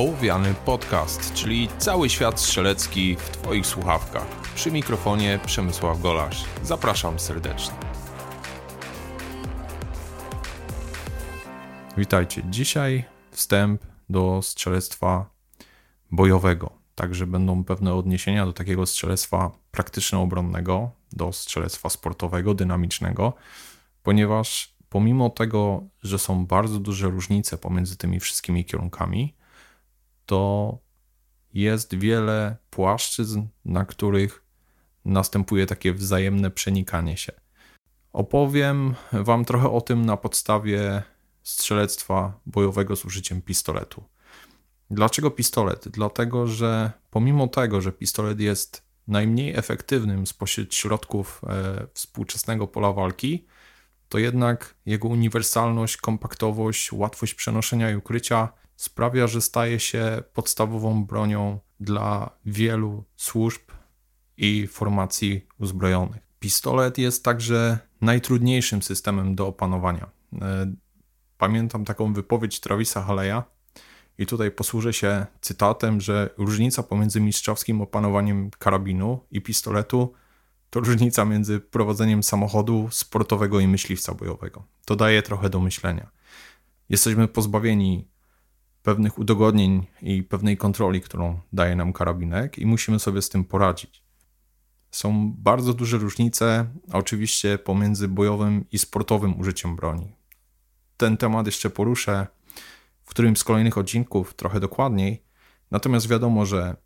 Ołowiany Podcast, czyli cały świat strzelecki w Twoich słuchawkach. Przy mikrofonie Przemysław Golasz. Zapraszam serdecznie. Witajcie. Dzisiaj wstęp do strzelectwa bojowego. Także będą pewne odniesienia do takiego strzelectwa praktyczno-obronnego, do strzelectwa sportowego, dynamicznego, ponieważ pomimo tego, że są bardzo duże różnice pomiędzy tymi wszystkimi kierunkami, to jest wiele płaszczyzn, na których następuje takie wzajemne przenikanie się. Opowiem Wam trochę o tym na podstawie strzelectwa bojowego z użyciem pistoletu. Dlaczego pistolet? Dlatego, że pomimo tego, że pistolet jest najmniej efektywnym spośród środków e, współczesnego pola walki, to jednak jego uniwersalność, kompaktowość, łatwość przenoszenia i ukrycia sprawia, że staje się podstawową bronią dla wielu służb i formacji uzbrojonych. Pistolet jest także najtrudniejszym systemem do opanowania. E, pamiętam taką wypowiedź Travisa Haleya i tutaj posłużę się cytatem, że różnica pomiędzy mistrzowskim opanowaniem karabinu i pistoletu to różnica między prowadzeniem samochodu sportowego i myśliwca bojowego. To daje trochę do myślenia. Jesteśmy pozbawieni pewnych udogodnień i pewnej kontroli, którą daje nam karabinek, i musimy sobie z tym poradzić. Są bardzo duże różnice, oczywiście, pomiędzy bojowym i sportowym użyciem broni. Ten temat jeszcze poruszę w którymś z kolejnych odcinków trochę dokładniej, natomiast wiadomo, że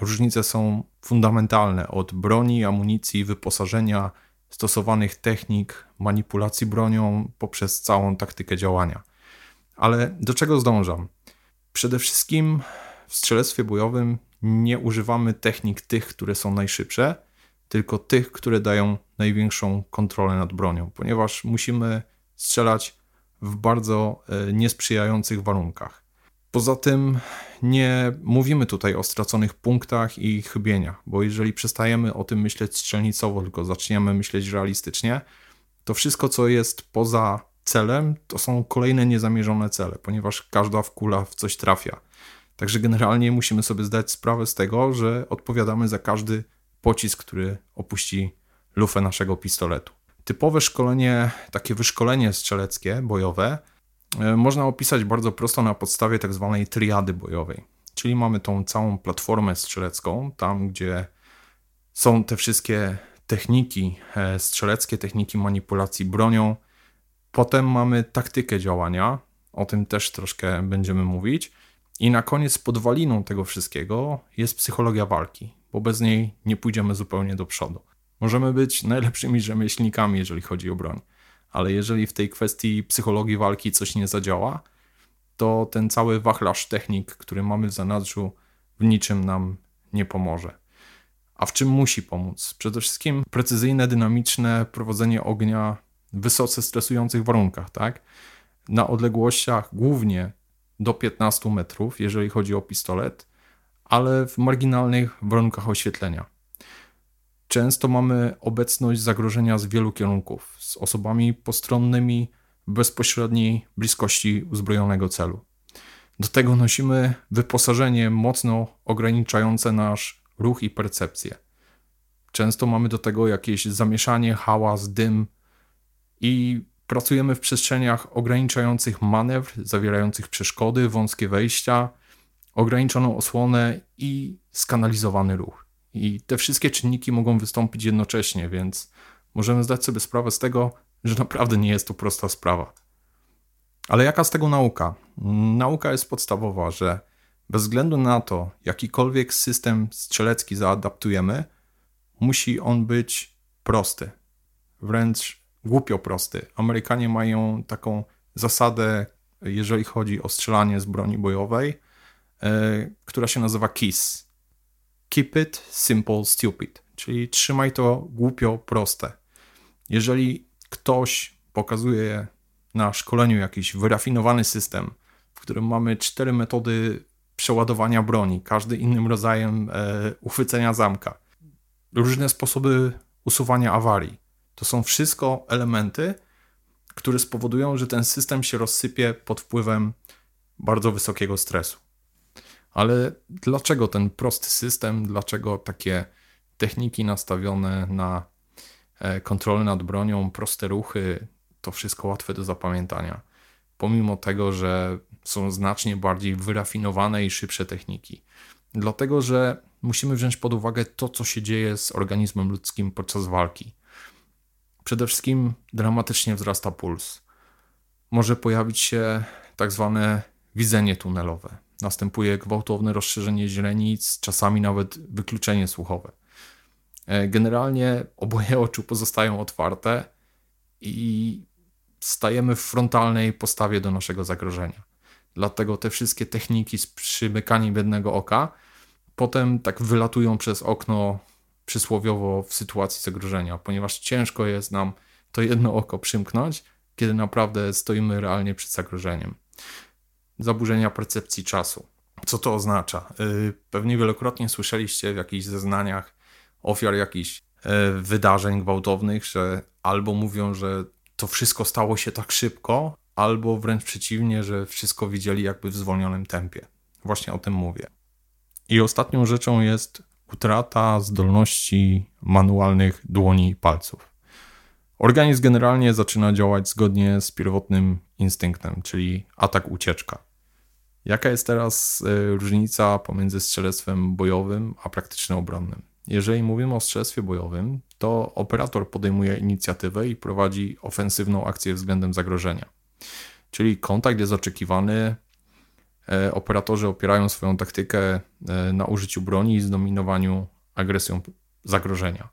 różnice są fundamentalne od broni, amunicji, wyposażenia, stosowanych technik, manipulacji bronią poprzez całą taktykę działania. Ale do czego zdążam? Przede wszystkim w strzelectwie bojowym nie używamy technik tych, które są najszybsze, tylko tych, które dają największą kontrolę nad bronią, ponieważ musimy strzelać w bardzo e, niesprzyjających warunkach. Poza tym nie mówimy tutaj o straconych punktach i chybieniach, bo jeżeli przestajemy o tym myśleć strzelnicowo, tylko zaczniemy myśleć realistycznie, to wszystko, co jest poza celem, to są kolejne niezamierzone cele, ponieważ każda w kula w coś trafia. Także generalnie musimy sobie zdać sprawę z tego, że odpowiadamy za każdy pocisk, który opuści lufę naszego pistoletu. Typowe szkolenie, takie wyszkolenie strzeleckie, bojowe, e, można opisać bardzo prosto na podstawie tak zwanej triady bojowej. Czyli mamy tą całą platformę strzelecką, tam gdzie są te wszystkie techniki e, strzeleckie, techniki manipulacji bronią, Potem mamy taktykę działania, o tym też troszkę będziemy mówić. I na koniec podwaliną tego wszystkiego jest psychologia walki, bo bez niej nie pójdziemy zupełnie do przodu. Możemy być najlepszymi rzemieślnikami, jeżeli chodzi o broń, ale jeżeli w tej kwestii psychologii walki coś nie zadziała, to ten cały wachlarz technik, który mamy w zanadrzu, w niczym nam nie pomoże. A w czym musi pomóc? Przede wszystkim precyzyjne, dynamiczne prowadzenie ognia wysoce stresujących warunkach, tak? Na odległościach głównie do 15 metrów, jeżeli chodzi o pistolet, ale w marginalnych warunkach oświetlenia. Często mamy obecność zagrożenia z wielu kierunków, z osobami postronnymi w bezpośredniej bliskości uzbrojonego celu. Do tego nosimy wyposażenie mocno ograniczające nasz ruch i percepcję. Często mamy do tego jakieś zamieszanie, hałas, dym, i pracujemy w przestrzeniach ograniczających manewr, zawierających przeszkody, wąskie wejścia, ograniczoną osłonę i skanalizowany ruch. I te wszystkie czynniki mogą wystąpić jednocześnie, więc możemy zdać sobie sprawę z tego, że naprawdę nie jest to prosta sprawa. Ale jaka z tego nauka? Nauka jest podstawowa, że bez względu na to, jakikolwiek system strzelecki zaadaptujemy, musi on być prosty, wręcz głupio prosty. Amerykanie mają taką zasadę, jeżeli chodzi o strzelanie z broni bojowej, e, która się nazywa KISS. Keep it simple, stupid. Czyli trzymaj to głupio proste. Jeżeli ktoś pokazuje na szkoleniu jakiś wyrafinowany system, w którym mamy cztery metody przeładowania broni, każdy innym rodzajem e, uchwycenia zamka, różne sposoby usuwania awarii, to są wszystko elementy, które spowodują, że ten system się rozsypie pod wpływem bardzo wysokiego stresu. Ale dlaczego ten prosty system, dlaczego takie techniki nastawione na e, kontrolę nad bronią, proste ruchy, to wszystko łatwe do zapamiętania? Pomimo tego, że są znacznie bardziej wyrafinowane i szybsze techniki. Dlatego, że musimy wziąć pod uwagę to, co się dzieje z organizmem ludzkim podczas walki. Przede wszystkim dramatycznie wzrasta puls. Może pojawić się tak zwane widzenie tunelowe. Następuje gwałtowne rozszerzenie źrenic, czasami nawet wykluczenie słuchowe. E, generalnie oboje oczu pozostają otwarte i stajemy w frontalnej postawie do naszego zagrożenia. Dlatego te wszystkie techniki z przymykaniem jednego oka potem tak wylatują przez okno przysłowiowo w sytuacji zagrożenia, ponieważ ciężko jest nam to jedno oko przymknąć, kiedy naprawdę stoimy realnie przed zagrożeniem. Zaburzenia percepcji czasu. Co to oznacza? Y, pewnie wielokrotnie słyszeliście w jakichś zeznaniach ofiar jakichś e, wydarzeń gwałtownych, że albo mówią, że to wszystko stało się tak szybko, albo wręcz przeciwnie, że wszystko widzieli jakby w zwolnionym tempie. Właśnie o tym mówię. I ostatnią rzeczą jest utrata zdolności manualnych dłoni i palców. Organizm generalnie zaczyna działać zgodnie z pierwotnym instynktem, czyli atak-ucieczka. Jaka jest teraz e, różnica pomiędzy strzelectwem bojowym a praktycznym obronnym? Jeżeli mówimy o strzelstwie bojowym, to operator podejmuje inicjatywę i prowadzi ofensywną akcję względem zagrożenia. Czyli kontakt jest oczekiwany, operatorzy opierają swoją taktykę e, na użyciu broni i zdominowaniu agresją zagrożenia.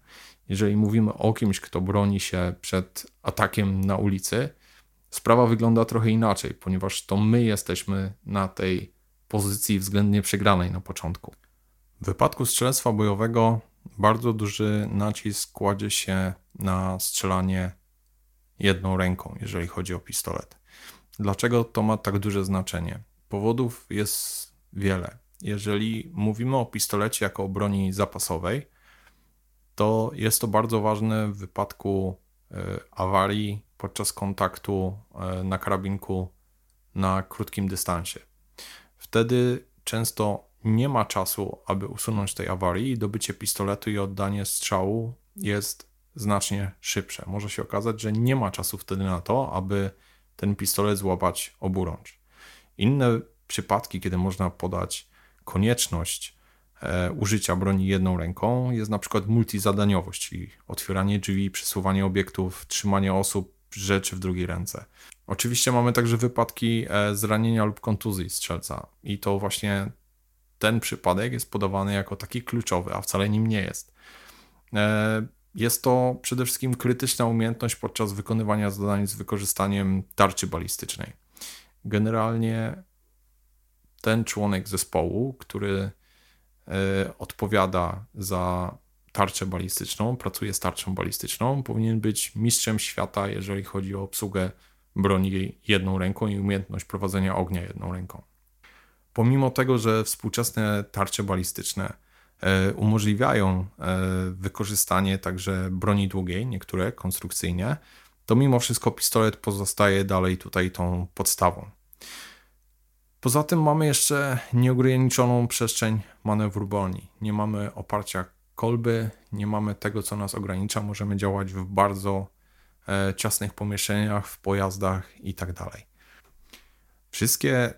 Jeżeli mówimy o kimś, kto broni się przed atakiem na ulicy, sprawa wygląda trochę inaczej, ponieważ to my jesteśmy na tej pozycji względnie przegranej na początku. W wypadku strzelectwa bojowego bardzo duży nacisk kładzie się na strzelanie jedną ręką, jeżeli chodzi o pistolet. Dlaczego to ma tak duże znaczenie? Powodów jest wiele. Jeżeli mówimy o pistolecie jako o broni zapasowej, to jest to bardzo ważne w wypadku e, awarii podczas kontaktu e, na karabinku na krótkim dystansie. Wtedy często nie ma czasu, aby usunąć tej awarii i dobycie pistoletu i oddanie strzału jest znacznie szybsze. Może się okazać, że nie ma czasu wtedy na to, aby ten pistolet złapać oburącz. Inne przypadki, kiedy można podać konieczność e, użycia broni jedną ręką, jest na przykład multizadaniowość, czyli otwieranie drzwi, przesuwanie obiektów, trzymanie osób, rzeczy w drugiej ręce. Oczywiście mamy także wypadki e, zranienia lub kontuzji strzelca i to właśnie ten przypadek jest podawany jako taki kluczowy, a wcale nim nie jest. E, jest to przede wszystkim krytyczna umiejętność podczas wykonywania zadań z wykorzystaniem tarczy balistycznej. Generalnie ten członek zespołu, który e, odpowiada za tarczę balistyczną, pracuje z tarczą balistyczną, powinien być mistrzem świata, jeżeli chodzi o obsługę broni jedną ręką i umiejętność prowadzenia ognia jedną ręką. Pomimo tego, że współczesne tarcze balistyczne e, umożliwiają e, wykorzystanie także broni długiej, niektóre konstrukcyjnie, to mimo wszystko pistolet pozostaje dalej tutaj tą podstawą. Poza tym mamy jeszcze nieograniczoną przestrzeń manewru broni. Nie mamy oparcia kolby, nie mamy tego, co nas ogranicza. Możemy działać w bardzo e, ciasnych pomieszczeniach, w pojazdach itd. Tak Wszystkie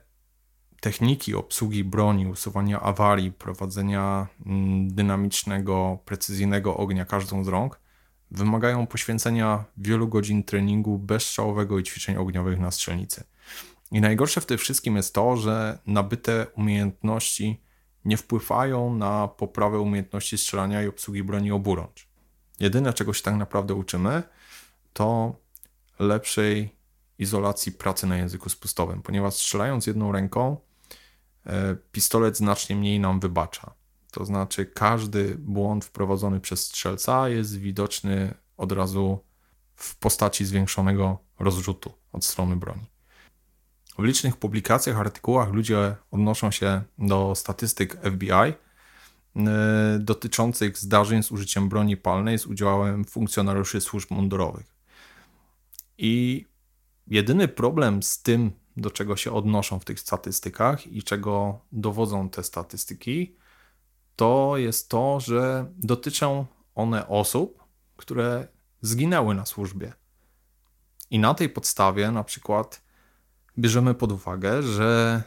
techniki obsługi broni, usuwania awarii, prowadzenia mm, dynamicznego, precyzyjnego ognia każdą z rąk wymagają poświęcenia wielu godzin treningu bezstrzałowego i ćwiczeń ogniowych na strzelnicy. I najgorsze w tym wszystkim jest to, że nabyte umiejętności nie wpływają na poprawę umiejętności strzelania i obsługi broni oburącz. Jedyne, czego się tak naprawdę uczymy, to lepszej izolacji pracy na języku spustowym, ponieważ strzelając jedną ręką, E, pistolet znacznie mniej nam wybacza. To znaczy, każdy błąd wprowadzony przez strzelca jest widoczny od razu w postaci zwiększonego rozrzutu od strony broni. W licznych publikacjach, artykułach ludzie odnoszą się do statystyk FBI e, dotyczących zdarzeń z użyciem broni palnej z udziałem funkcjonariuszy służb mundurowych. I jedyny problem z tym do czego się odnoszą w tych statystykach i czego dowodzą te statystyki, to jest to, że dotyczą one osób, które zginęły na służbie. I na tej podstawie na przykład bierzemy pod uwagę, że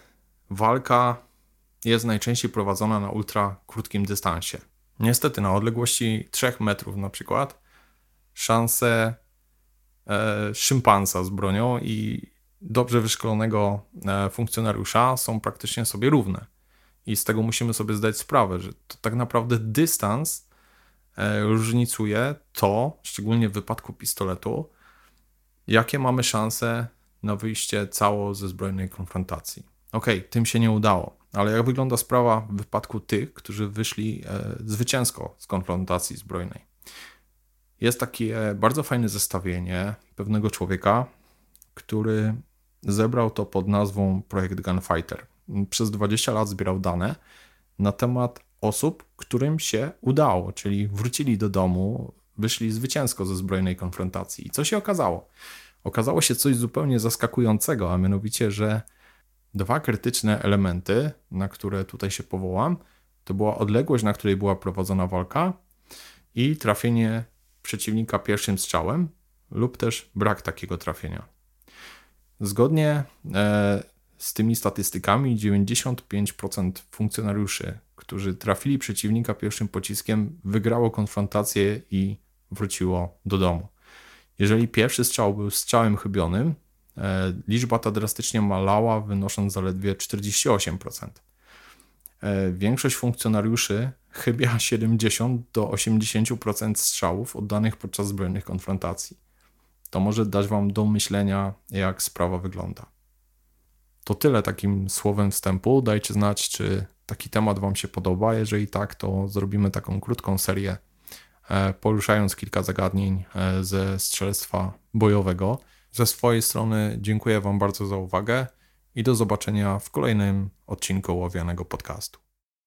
walka jest najczęściej prowadzona na ultra krótkim dystansie. Niestety na odległości 3 metrów na przykład szanse e, szympansa z bronią i dobrze wyszkolonego e, funkcjonariusza są praktycznie sobie równe. I z tego musimy sobie zdać sprawę, że to tak naprawdę dystans e, różnicuje to, szczególnie w wypadku pistoletu, jakie mamy szanse na wyjście cało ze zbrojnej konfrontacji. Ok, tym się nie udało, ale jak wygląda sprawa w wypadku tych, którzy wyszli e, zwycięsko z konfrontacji zbrojnej? Jest takie bardzo fajne zestawienie pewnego człowieka, który zebrał to pod nazwą Projekt Gunfighter. Przez 20 lat zbierał dane na temat osób, którym się udało, czyli wrócili do domu, wyszli zwycięsko ze zbrojnej konfrontacji. I co się okazało? Okazało się coś zupełnie zaskakującego, a mianowicie, że dwa krytyczne elementy, na które tutaj się powołam, to była odległość, na której była prowadzona walka i trafienie przeciwnika pierwszym strzałem lub też brak takiego trafienia. Zgodnie e, z tymi statystykami 95% funkcjonariuszy, którzy trafili przeciwnika pierwszym pociskiem, wygrało konfrontację i wróciło do domu. Jeżeli pierwszy strzał był strzałem chybionym, e, liczba ta drastycznie malała, wynosząc zaledwie 48%. E, większość funkcjonariuszy chybia 70 do 80% strzałów oddanych podczas zbrojnych konfrontacji. To może dać Wam do myślenia, jak sprawa wygląda. To tyle takim słowem wstępu. Dajcie znać, czy taki temat Wam się podoba. Jeżeli tak, to zrobimy taką krótką serię, e, poruszając kilka zagadnień e, ze strzelectwa bojowego. Ze swojej strony dziękuję Wam bardzo za uwagę i do zobaczenia w kolejnym odcinku Łowianego Podcastu.